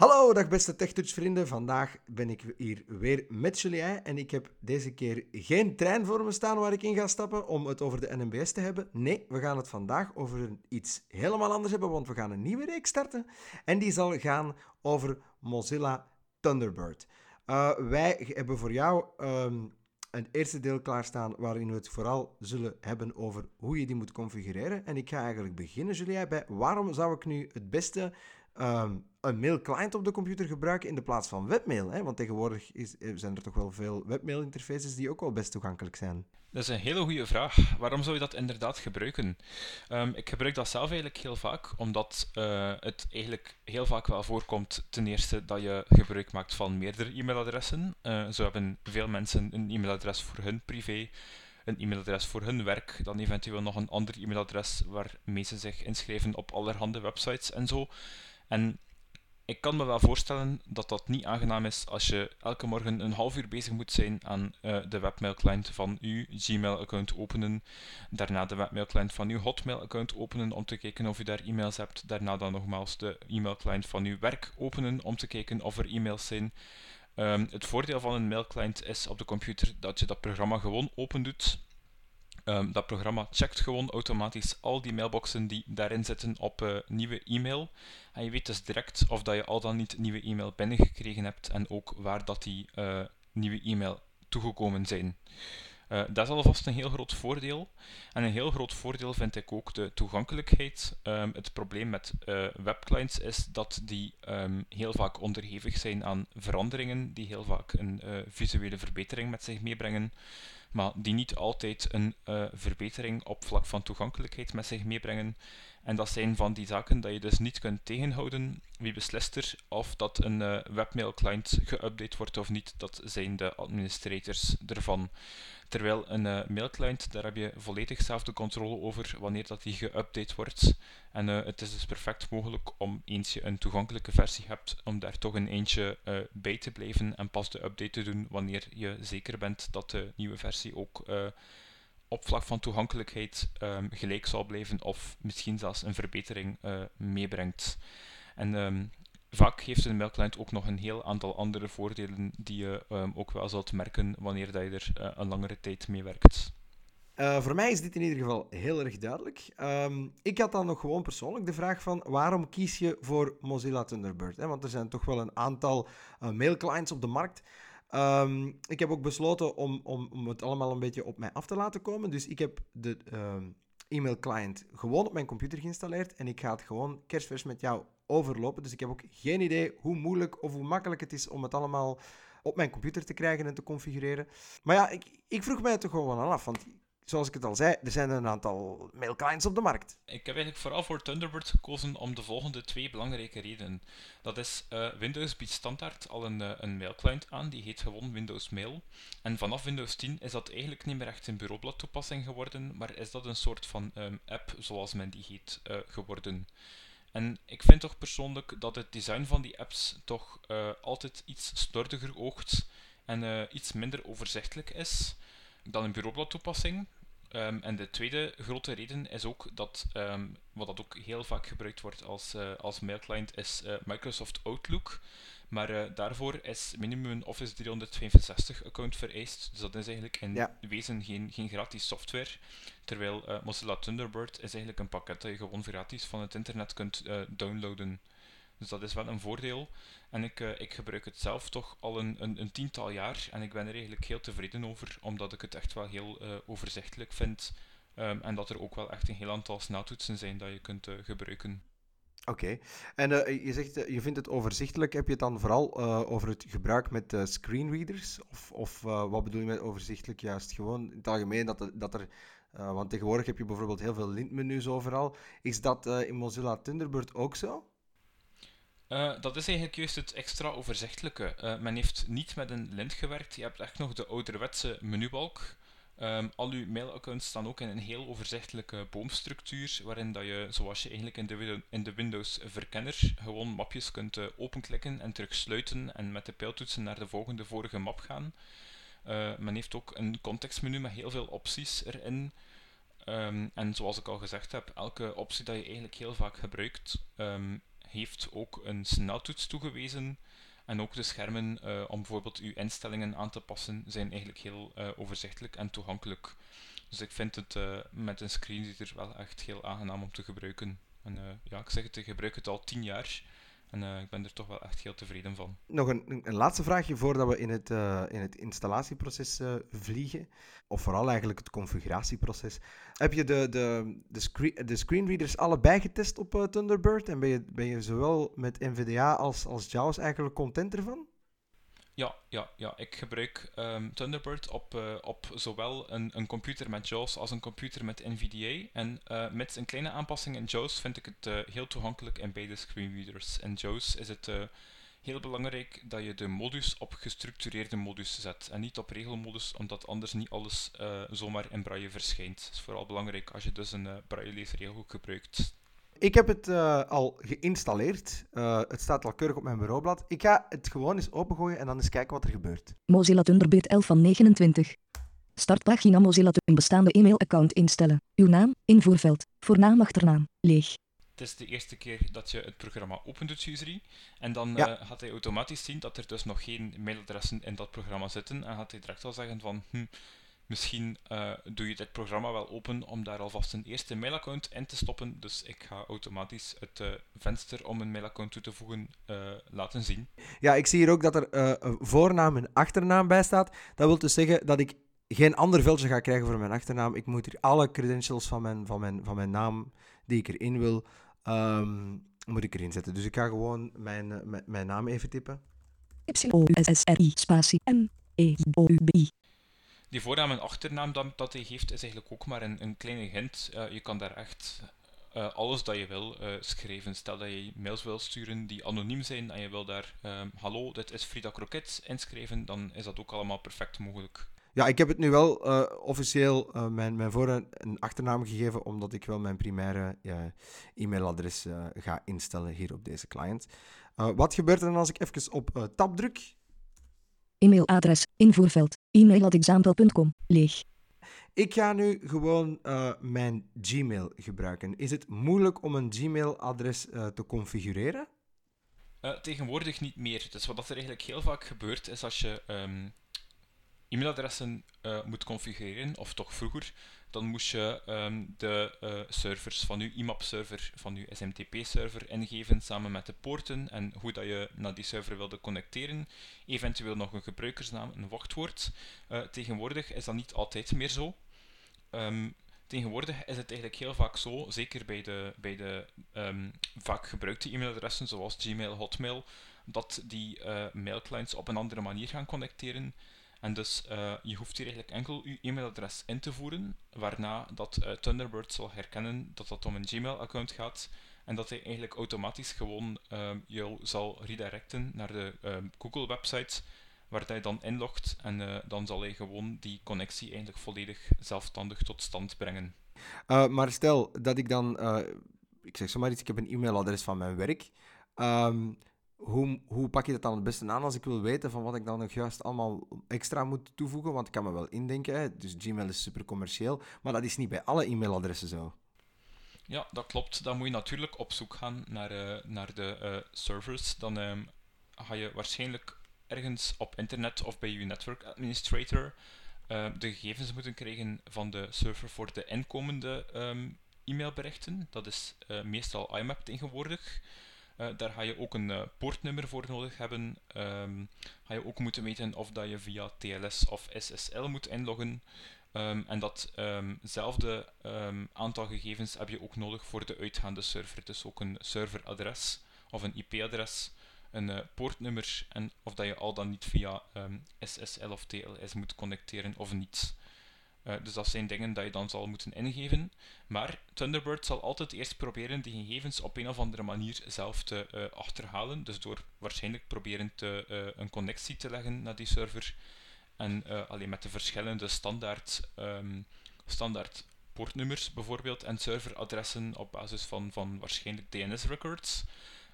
Hallo, dag beste TechTouch vrienden. Vandaag ben ik hier weer met Julien en ik heb deze keer geen trein voor me staan waar ik in ga stappen om het over de NMBS te hebben. Nee, we gaan het vandaag over iets helemaal anders hebben, want we gaan een nieuwe reeks starten en die zal gaan over Mozilla Thunderbird. Uh, wij hebben voor jou um, een eerste deel klaarstaan waarin we het vooral zullen hebben over hoe je die moet configureren. En ik ga eigenlijk beginnen, Julien, bij waarom zou ik nu het beste um, een mail-client op de computer gebruiken in de plaats van webmail. Hè? Want tegenwoordig is, eh, zijn er toch wel veel webmail-interfaces die ook wel best toegankelijk zijn. Dat is een hele goede vraag. Waarom zou je dat inderdaad gebruiken? Um, ik gebruik dat zelf eigenlijk heel vaak, omdat uh, het eigenlijk heel vaak wel voorkomt, ten eerste, dat je gebruik maakt van meerdere e-mailadressen. Uh, zo hebben veel mensen een e-mailadres voor hun privé, een e-mailadres voor hun werk, dan eventueel nog een ander e-mailadres waarmee ze zich inschrijven op allerhande websites en zo. En ik kan me wel voorstellen dat dat niet aangenaam is als je elke morgen een half uur bezig moet zijn aan uh, de webmail-client van uw Gmail-account openen, daarna de webmail-client van uw Hotmail-account openen om te kijken of u daar e-mails hebt, daarna dan nogmaals de e-mail-client van uw werk openen om te kijken of er e-mails zijn. Um, het voordeel van een mail-client is op de computer dat je dat programma gewoon open doet Um, dat programma checkt gewoon automatisch al die mailboxen die daarin zitten op uh, nieuwe e-mail. En je weet dus direct of dat je al dan niet nieuwe e-mail binnengekregen hebt en ook waar dat die uh, nieuwe e-mail toegekomen zijn. Uh, dat is alvast een heel groot voordeel. En een heel groot voordeel vind ik ook de toegankelijkheid. Um, het probleem met webclients is dat die um, heel vaak onderhevig zijn aan veranderingen, die heel vaak een visuele verbetering met zich meebrengen maar die niet altijd een uh, verbetering op vlak van toegankelijkheid met zich meebrengen. En dat zijn van die zaken dat je dus niet kunt tegenhouden. Wie beslist er of dat een uh, webmail client geüpdate wordt of niet? Dat zijn de administrators ervan. Terwijl een uh, mailclient, daar heb je volledig zelf de controle over wanneer dat die geüpdate wordt. En uh, het is dus perfect mogelijk om eens je een toegankelijke versie hebt, om daar toch een eentje uh, bij te blijven en pas de update te doen wanneer je zeker bent dat de nieuwe versie ook op vlak van toegankelijkheid um, gelijk zal blijven of misschien zelfs een verbetering meebrengt. En um, Vaak heeft een mailclient ook nog een heel aantal andere voordelen die je um, ook wel zult merken wanneer dat je er een langere tijd mee werkt. Uh, voor mij is dit in ieder geval heel erg duidelijk. Um, ik had dan nog gewoon persoonlijk de vraag van waarom kies je voor Mozilla Thunderbird? Hè? Want er zijn toch wel een aantal uh, mailclients op de markt. Um, ik heb ook besloten om, om, om het allemaal een beetje op mij af te laten komen. Dus ik heb de e-mail client gewoon op mijn computer geïnstalleerd en ik ga het gewoon kerstvers met jou overlopen. Dus ik heb ook geen idee hoe moeilijk of hoe makkelijk het is om het allemaal op mijn computer te krijgen en te configureren. Maar ja, ik, ik vroeg mij toch gewoon af, want zoals ik het al zei, er zijn een aantal mailclients op de markt. Ik heb eigenlijk vooral voor Thunderbird gekozen om de volgende twee belangrijke redenen. Dat is, uh, Windows biedt standaard al een, een mailclient aan, die heet gewoon Windows Mail. En vanaf Windows 10 is dat eigenlijk niet meer echt een bureaublad toepassing geworden, maar is dat een soort van um, app, zoals men die heet, uh, geworden. En ik vind toch persoonlijk dat het design van die apps toch altijd iets slordiger oogt en iets minder overzichtelijk is dan een bureaublad toepassing. Um, en de tweede grote reden is ook dat, um, wat dat ook heel vaak gebruikt wordt als, uh, als mailclient, is Microsoft Outlook. Maar uh, daarvoor is minimum een Office 365 account vereist. Dus dat is eigenlijk in ja. wezen geen, geen gratis software. Terwijl Mozilla Thunderbird is eigenlijk een pakket dat je gewoon gratis van het internet kunt downloaden. Dus dat is wel een voordeel. En ik, ik gebruik het zelf toch al een, een, een, tiental jaar. En ik ben er eigenlijk heel tevreden over, omdat ik het echt wel heel overzichtelijk vind. Um, en dat er ook wel echt een heel aantal sneltoetsen zijn dat je kunt gebruiken. Oké. En je zegt, je vindt het overzichtelijk. Heb je het dan vooral over het gebruik met screenreaders? Of, of wat bedoel je met overzichtelijk juist? Gewoon in het algemeen dat, dat er... want tegenwoordig heb je bijvoorbeeld heel veel lintmenu's overal. Is dat in Mozilla Thunderbird ook zo? Dat is eigenlijk juist het extra overzichtelijke. men heeft niet met een lint gewerkt. Je hebt echt nog de ouderwetse menubalk. Um, al uw mailaccounts staan ook in een heel overzichtelijke boomstructuur, waarin dat je, zoals je eigenlijk in de, in de Windows-verkenner, gewoon mapjes kunt uh, openklikken en terug sluiten en met de pijltoetsen naar de volgende vorige map gaan. Uh, men heeft ook een contextmenu met heel veel opties erin. Um, en zoals ik al gezegd heb, elke optie dat je eigenlijk heel vaak gebruikt, um, heeft ook een sneltoets toegewezen. En ook de schermen uh, om bijvoorbeeld uw instellingen aan te passen zijn eigenlijk heel uh, overzichtelijk en toegankelijk. Dus ik vind het uh, met een screenreader wel echt heel aangenaam om te gebruiken. En ja, ik zeg het, ik gebruik het al tien jaar. En uh, ik ben er toch wel echt heel tevreden van. Nog een, een laatste vraagje voordat we in het, uh, in het installatieproces uh, vliegen. Of vooral eigenlijk het configuratieproces. Heb je de, de, de, screen, de screenreaders allebei getest op Thunderbird? En ben je, ben je zowel met NVDA als, als JAWS eigenlijk content ervan? Ja, ja, ja. ik gebruik um, Thunderbird op, uh, op zowel een, een computer met JAWS als een computer met NVDA. En uh, met een kleine aanpassing in JAWS vind ik het uh, heel toegankelijk in beide screenreaders. In JAWS is het heel belangrijk dat je de modus op gestructureerde modus zet en niet op regelmodus, omdat anders niet alles zomaar in braille verschijnt. Het is vooral belangrijk als je dus een braille leesregel gebruikt. Ik heb het uh, al geïnstalleerd. Uh, het staat al keurig op mijn bureaublad. Ik ga het gewoon eens opengooien en dan eens kijken wat er gebeurt. Mozilla Thunderbird 11 van 29. Startpagina Mozilla een bestaande e-mailaccount instellen. Uw naam, invoerveld, voornaam, achternaam, leeg. Het is de eerste keer dat je het programma opent doet, Usery. En dan ja. uh, gaat hij automatisch zien dat er dus nog geen mailadressen in dat programma zitten. En gaat hij direct al zeggen van, hm, Misschien uh, doe je dit programma wel open om daar alvast een eerste mailaccount in te stoppen. Dus ik ga automatisch het uh, venster om een mailaccount toe te voegen uh, laten zien. Ja, ik zie hier ook dat er een voornaam en achternaam bij staat. Dat wil dus zeggen dat ik geen ander veldje ga krijgen voor mijn achternaam. Ik moet hier alle credentials van mijn, van mijn, van mijn naam die ik erin wil, um, moet ik erin zetten. Dus ik ga gewoon mijn, mijn, mijn naam even typen. Y-O-S-S-R-I spatie M-E-O-U-B-I. Die voornaam en achternaam dat, dat hij heeft is eigenlijk ook maar een, een kleine hint. Uh, je kan daar echt uh, alles dat je wil uh, schrijven. Stel dat je mails wil sturen die anoniem zijn en je wil daar hallo, dit is Frida Kroket inschrijven, dan is dat ook allemaal perfect mogelijk. Ja, ik heb het nu wel officieel mijn, mijn voor- en achternaam gegeven, omdat ik wel mijn primaire e-mailadres ga instellen hier op deze client. wat gebeurt er dan als ik even op tab druk? E-mailadres, invoerveld, e-mail.example.com, leeg. Ik ga nu gewoon uh, mijn Gmail gebruiken. Is het moeilijk om een Gmail-adres uh, te configureren? Uh, tegenwoordig niet meer. Dus wat er eigenlijk heel vaak gebeurt, is als je um, e-mailadressen moet configureren, of toch vroeger, dan moest je um, de uh, servers van je IMAP-server, van je SMTP-server ingeven samen met de poorten en hoe dat je naar die server wilde connecteren. Eventueel nog een gebruikersnaam, een wachtwoord. Uh, tegenwoordig is dat niet altijd meer zo. Um, tegenwoordig is het eigenlijk heel vaak zo, zeker bij de, bij de um, vaak gebruikte e-mailadressen zoals Gmail, Hotmail, dat die uh, mailclients op een andere manier gaan connecteren. En dus uh, je hoeft hier eigenlijk enkel je e-mailadres in te voeren, waarna dat uh, Thunderbird zal herkennen dat dat om een Gmail-account gaat en dat hij eigenlijk automatisch gewoon uh, jou zal redirecten naar de Google-website, waar hij dan inlogt en dan zal hij gewoon die connectie eigenlijk volledig zelfstandig tot stand brengen. maar stel dat ik dan, ik zeg zomaar iets, ik heb een e-mailadres van mijn werk. Um, hoe, hoe pak je dat dan het beste aan als ik wil weten van wat ik dan nog juist allemaal extra moet toevoegen? Want ik kan me wel indenken, dus Gmail is super commercieel, maar dat is niet bij alle e-mailadressen zo. Ja, dat klopt. Dan moet je natuurlijk op zoek gaan naar, uh, naar de uh, servers. Dan um, ga je waarschijnlijk ergens op internet of bij je network administrator uh, de gegevens moeten krijgen van de server voor de inkomende um, e-mailberichten. Dat is meestal IMAP tegenwoordig. Uh, daar ga je ook een uh, poortnummer voor nodig hebben. Um, ga je ook moeten weten of dat je via TLS of SSL moet inloggen. Um, en datzelfde um, aantal gegevens heb je ook nodig voor de uitgaande server. Dus ook een serveradres of een IP-adres, een uh, poortnummer en of dat je al dan niet via SSL of TLS moet connecteren of niet. Uh, dus dat zijn dingen dat je dan zal moeten ingeven. Maar Thunderbird zal altijd eerst proberen die gegevens op een of andere manier zelf te uh, achterhalen. Dus door waarschijnlijk proberen te, uh, een connectie te leggen naar die server. En alleen met de verschillende standaard, um, standaard poortnummers bijvoorbeeld en serveradressen op basis van, van waarschijnlijk DNS-records.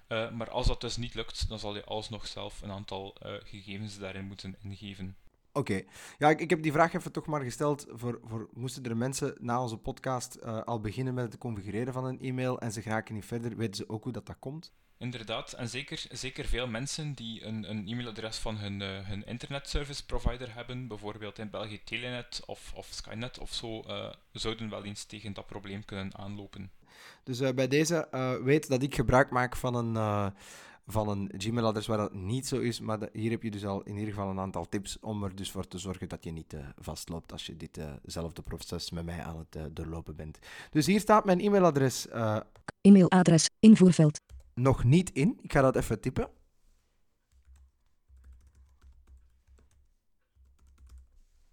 maar als dat dus niet lukt, dan zal je alsnog zelf een aantal gegevens daarin moeten ingeven. Oké. Ja, ik, ik, heb die vraag even toch maar gesteld voor, voor moesten er mensen na onze podcast uh, al beginnen met het configureren van een e-mail en ze geraken niet verder, weten ze ook hoe dat, dat komt? Inderdaad, en zeker, zeker veel mensen die een, een e-mailadres van hun, uh, hun internet service provider hebben, bijvoorbeeld in België Telenet of, of Skynet of zo, uh, zouden wel eens tegen dat probleem kunnen aanlopen. Dus bij deze weet dat ik gebruik maak van een, van een Gmail-adres waar dat niet zo is, maar hier heb je dus al in ieder geval een aantal tips om er dus voor te zorgen dat je niet vastloopt als je ditzelfde proces met mij aan het doorlopen bent. Dus hier staat mijn e-mailadres. E-mailadres, invoerveld nog niet in. Ik ga dat even typen.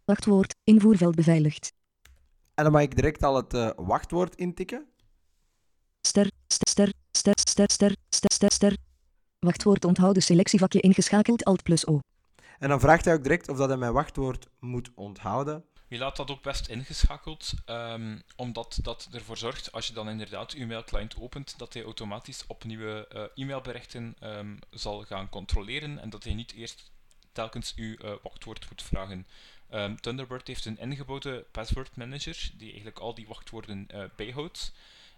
Wachtwoord, invoerveld beveiligd. En dan mag ik direct al het uh, wachtwoord intikken. Ster, ster, ster, ster, ster, ster, ster, ster, ster. Wachtwoord onthouden selectievakje ingeschakeld, alt plus O. En dan vraagt hij ook direct of dat hij mijn wachtwoord moet onthouden. Je laat dat ook best ingeschakeld, um, omdat dat ervoor zorgt, als je dan inderdaad je mailclient opent, dat hij automatisch op nieuwe uh, e-mailberichten um, zal gaan controleren en dat hij niet eerst telkens uw uh, wachtwoord moet vragen. Um, Thunderbird heeft een ingebouwde password manager die eigenlijk al die wachtwoorden uh, bijhoudt.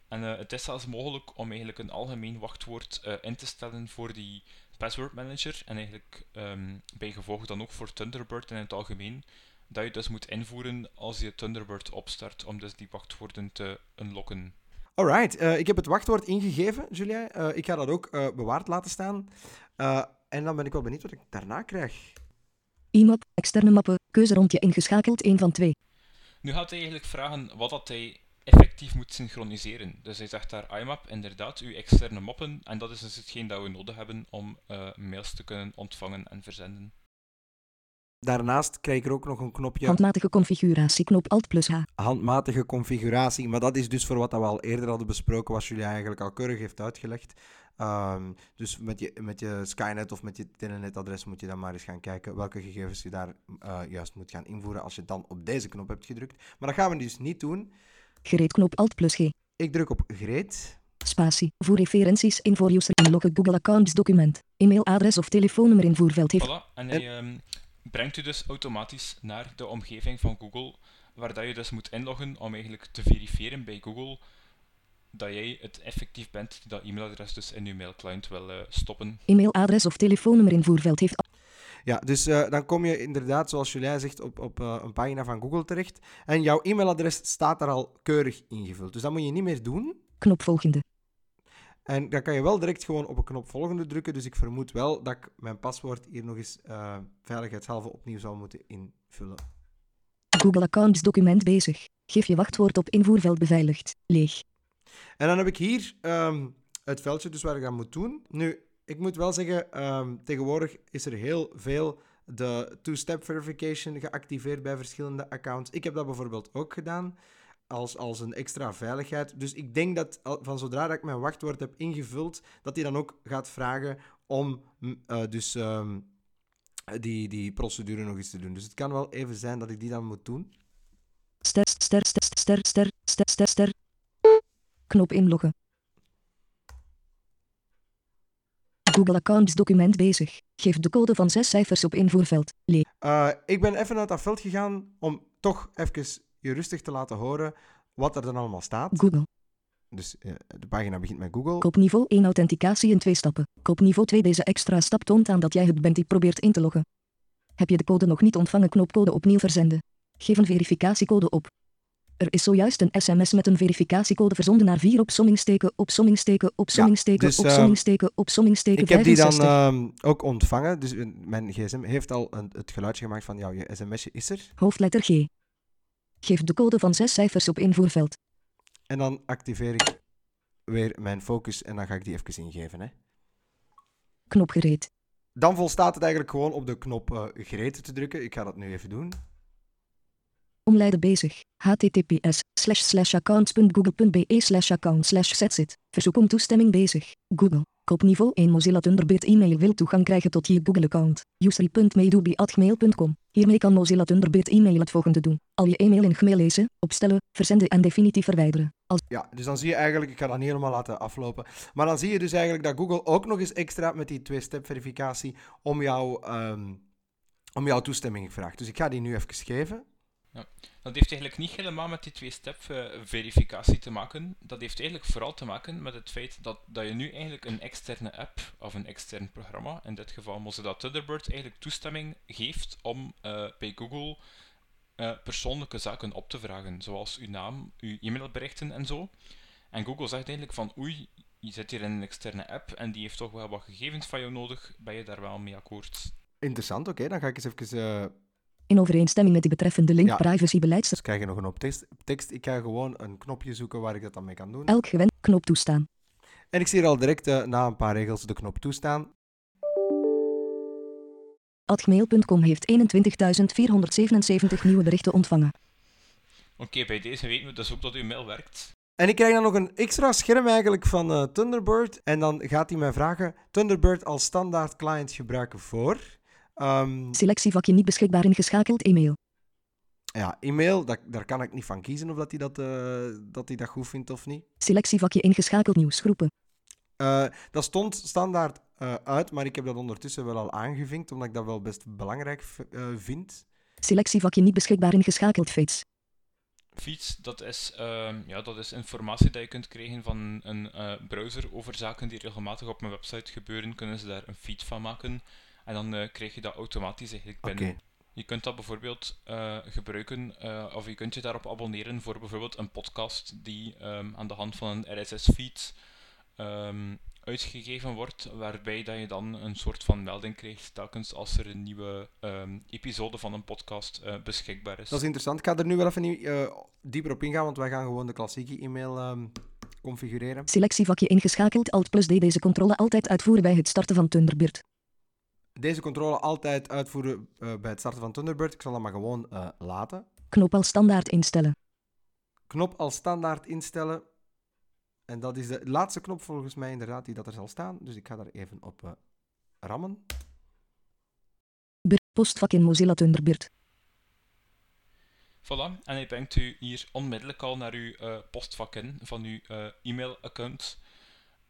En het is zelfs mogelijk om eigenlijk een algemeen wachtwoord in te stellen voor die password manager en eigenlijk um, bij gevolg dan ook voor Thunderbird in het algemeen dat je dus moet invoeren als je Thunderbird opstart, om dus die wachtwoorden te unlocken. Alright, uh, ik heb het wachtwoord ingegeven, Julien. Uh, ik ga dat ook uh, bewaard laten staan. en dan ben ik wel benieuwd wat ik daarna krijg. IMAP, externe mappen, keuzerondje ingeschakeld, één van twee. Nu gaat hij eigenlijk vragen wat dat hij effectief moet synchroniseren. Dus hij zegt daar IMAP, inderdaad, uw externe mappen. En dat is dus hetgeen dat we nodig hebben om mails te kunnen ontvangen en verzenden. Daarnaast krijg ik er ook nog een knopje. Handmatige configuratie, knop Alt plus H. Handmatige configuratie, maar dat is dus voor wat we al eerder hadden besproken, wat jullie eigenlijk al keurig heeft uitgelegd. Um, dus met je, met je Skynet of met je Telenet-adres moet je dan maar eens gaan kijken welke gegevens je daar uh, juist moet gaan invoeren als je dan op deze knop hebt gedrukt. Maar dat gaan we dus niet doen. Gereed knop Alt plus G. Ik druk op gereed. Spatie. Voor referenties in voor user inloggen Google Accounts document. E-mailadres of telefoonnummer invoerveld heeft. Voilà, en hij, um, brengt u dus automatisch naar de omgeving van Google, waar dat je dus moet inloggen om eigenlijk te verifiëren bij Google dat jij het effectief bent die dat e-mailadres dus in je mailclient wil uh, stoppen. E-mailadres of telefoonnummer invoerveld heeft. Ja, dus uh, dan kom je inderdaad, zoals Julien zegt, op, op uh, een pagina van Google terecht. En jouw e-mailadres staat daar al keurig ingevuld. Dus dat moet je niet meer doen. Knop volgende. En dan kan je wel direct gewoon op een knop volgende drukken. Dus ik vermoed wel dat ik mijn paswoord hier nog eens uh, veiligheidshalve opnieuw zal moeten invullen. Google Accounts document bezig. Geef je wachtwoord op invoerveld beveiligd. Leeg. En dan heb ik hier um, het veldje dus waar ik aan moet doen. Nu, ik moet wel zeggen, um, tegenwoordig is er heel veel de two-step verification geactiveerd bij verschillende accounts. Ik heb dat bijvoorbeeld ook gedaan als, als een extra veiligheid. Dus ik denk dat van zodra dat ik mijn wachtwoord heb ingevuld, dat hij dan ook gaat vragen om uh, dus um, die, die procedure nog eens te doen. Dus het kan wel even zijn dat ik die dan moet doen. Ster, ster, ster, ster, ster, ster, ster, ster. Knop inloggen. Google Accounts document bezig. Geef de code van zes cijfers op invoerveld. Le uh, ik ben even uit dat veld gegaan om toch even je rustig te laten horen wat er dan allemaal staat. Google. Dus uh, de pagina begint met Google. Kopniveau 1 authenticatie in twee stappen. Kopniveau 2 deze extra stap toont aan dat jij het bent die probeert in te loggen. Heb je de code nog niet ontvangen knopcode opnieuw verzenden. Geef een verificatiecode op. Er is zojuist een sms met een verificatiecode verzonden naar 4 opsommingsteken, opsommingsteken, opsommingsteken, ja, dus, opsommingsteken, opsommingsteken Ik heb die dan uh, ook ontvangen. Dus mijn gsm heeft al een, het geluidje gemaakt van, ja, je sms'je is er. Hoofdletter G. Geef de code van zes cijfers op invoerveld. En dan activeer ik weer mijn focus en dan ga ik die even ingeven. Hè. Knop gereed. Dan volstaat het eigenlijk gewoon op de knop uh, gereed te drukken. Ik ga dat nu even doen. Omleiden bezig. https accounts.google.be slash account slash Verzoek om toestemming bezig. Google. Kopniveau 1 Mozilla Thunderbird e-mail wil toegang krijgen tot je Google-account. usery.medubi.gmail.com Hiermee kan Mozilla Thunderbird e-mail het volgende doen. Al je e-mail in Gmail lezen, opstellen, verzenden en definitief verwijderen. Ja, dus dan zie je eigenlijk, ik ga dat niet helemaal laten aflopen, maar dan zie je dus eigenlijk dat Google ook nog eens extra met die twee-step verificatie om, jou, um, om jouw toestemming vraagt. Dus ik ga die nu even geven. Dat heeft eigenlijk niet helemaal met die twee-step eh, verificatie te maken. Dat heeft eigenlijk vooral te maken met het feit dat, dat je nu eigenlijk een externe app of een extern programma, in dit geval Mozilla Thunderbird, eigenlijk toestemming geeft om eh, bij Google eh, persoonlijke zaken op te vragen, zoals uw naam, uw e-mailberichten en zo. En Google zegt eigenlijk van oei, je zit hier in een externe app en die heeft toch wel wat gegevens van jou nodig, ben je daar wel mee akkoord? Interessant, oké. Dan ga ik eens even... In overeenstemming met de betreffende link Ja. privacybeleid dus krijg je nog een op tekst. tekst. Ik ga gewoon een knopje zoeken waar ik dat dan mee kan doen. elk gewend knop toestaan. En ik zie hier al direct eh, na een paar regels de knop toestaan. Adgmail.com heeft 21.477 nieuwe berichten ontvangen. Oké, bij deze weten we dus ook dat uw mail werkt. En ik krijg dan nog een extra scherm eigenlijk van eh, Thunderbird. En dan gaat hij mij vragen: Thunderbird als standaard client gebruiken voor. Ehm, Selectievakje niet beschikbaar ingeschakeld e-mail. ja, e-mail, dat, daar kan ik niet van kiezen of dat hij dat, eh, dat, hij dat goed vindt of niet. Selectievakje ingeschakeld nieuwsgroepen. Eh, dat stond standaard eh, uit, maar ik heb dat ondertussen wel al aangevinkt, omdat ik dat wel best belangrijk eh, vind. Selectievakje niet beschikbaar ingeschakeld feeds. Feeds, dat is, ehm, ja, dat is informatie dat je kunt krijgen van een eh, browser over zaken die regelmatig op mijn website gebeuren. Kunnen ze daar een feed van maken en dan eh, krijg je dat automatisch eigenlijk Oké. binnen. Je kunt dat bijvoorbeeld eh, gebruiken, eh, of je kunt je daarop abonneren voor bijvoorbeeld een podcast die ehm, aan de hand van een RSS-feed ehm, uitgegeven wordt, waarbij dat je dan een soort van melding krijgt telkens als er een nieuwe ehm, episode van een podcast eh, beschikbaar is. Dat is interessant. Ik ga er nu wel even eh, dieper op ingaan, want wij gaan gewoon de klassieke e-mail ehm, configureren. Selectievakje ingeschakeld Alt plus D deze controle altijd uitvoeren bij het starten van Thunderbird. Deze controle altijd uitvoeren eh, bij het starten van Thunderbird. Ik zal dat maar gewoon eh, laten. Knop als standaard instellen. Knop als standaard instellen. En dat is de laatste knop volgens mij inderdaad die dat er zal staan. Dus ik ga daar even op eh, rammen. Postvak in Mozilla Thunderbird. Voilà, en hij brengt u hier onmiddellijk al naar uw eh, postvak in van uw eh, e-mailaccount,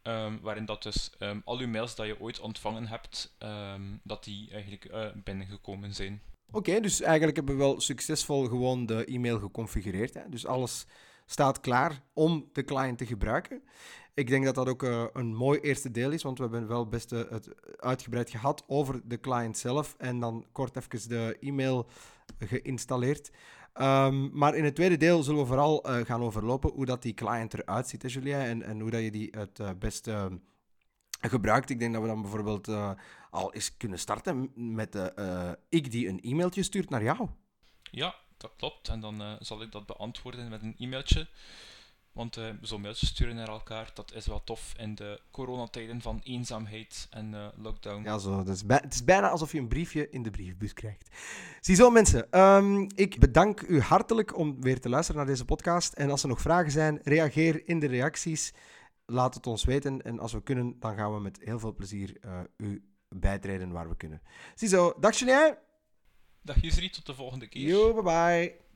ehm, waarin dat dus ehm, al uw mails dat je ooit ontvangen hebt, ehm, dat die eigenlijk eh, binnengekomen zijn. Oké, dus eigenlijk hebben we wel succesvol gewoon de e-mail geconfigureerd. Hè? Dus alles staat klaar om de client te gebruiken. Ik denk dat dat ook eh, een mooi eerste deel is, want we hebben wel best eh, het uitgebreid gehad over de client zelf en dan kort even de e-mail geïnstalleerd. Ehm, maar in het tweede deel zullen we vooral eh, gaan overlopen hoe dat die client eruit ziet, hè, en, en hoe dat je die het eh, beste eh, gebruikt. Ik denk dat we dan bijvoorbeeld al eens kunnen starten met ik die een e-mailtje stuurt naar jou. Ja, dat klopt, en dan zal ik dat beantwoorden met een e-mailtje. Want eh, zo'n mailtje sturen naar elkaar, dat is wel tof in de coronatijden van eenzaamheid en eh, lockdown. Ja, zo. Dat is bij- het is bijna alsof je een briefje in de briefbus krijgt. Ziezo, mensen. ehm, ik bedank u hartelijk om weer te luisteren naar deze podcast. En als er nog vragen zijn, reageer in de reacties. Laat het ons weten. En als we kunnen, dan gaan we met heel veel plezier eh, u bijtreden waar we kunnen. Ziezo, dag Julien. Dag Jusri, tot de volgende keer. Yo, bye bye.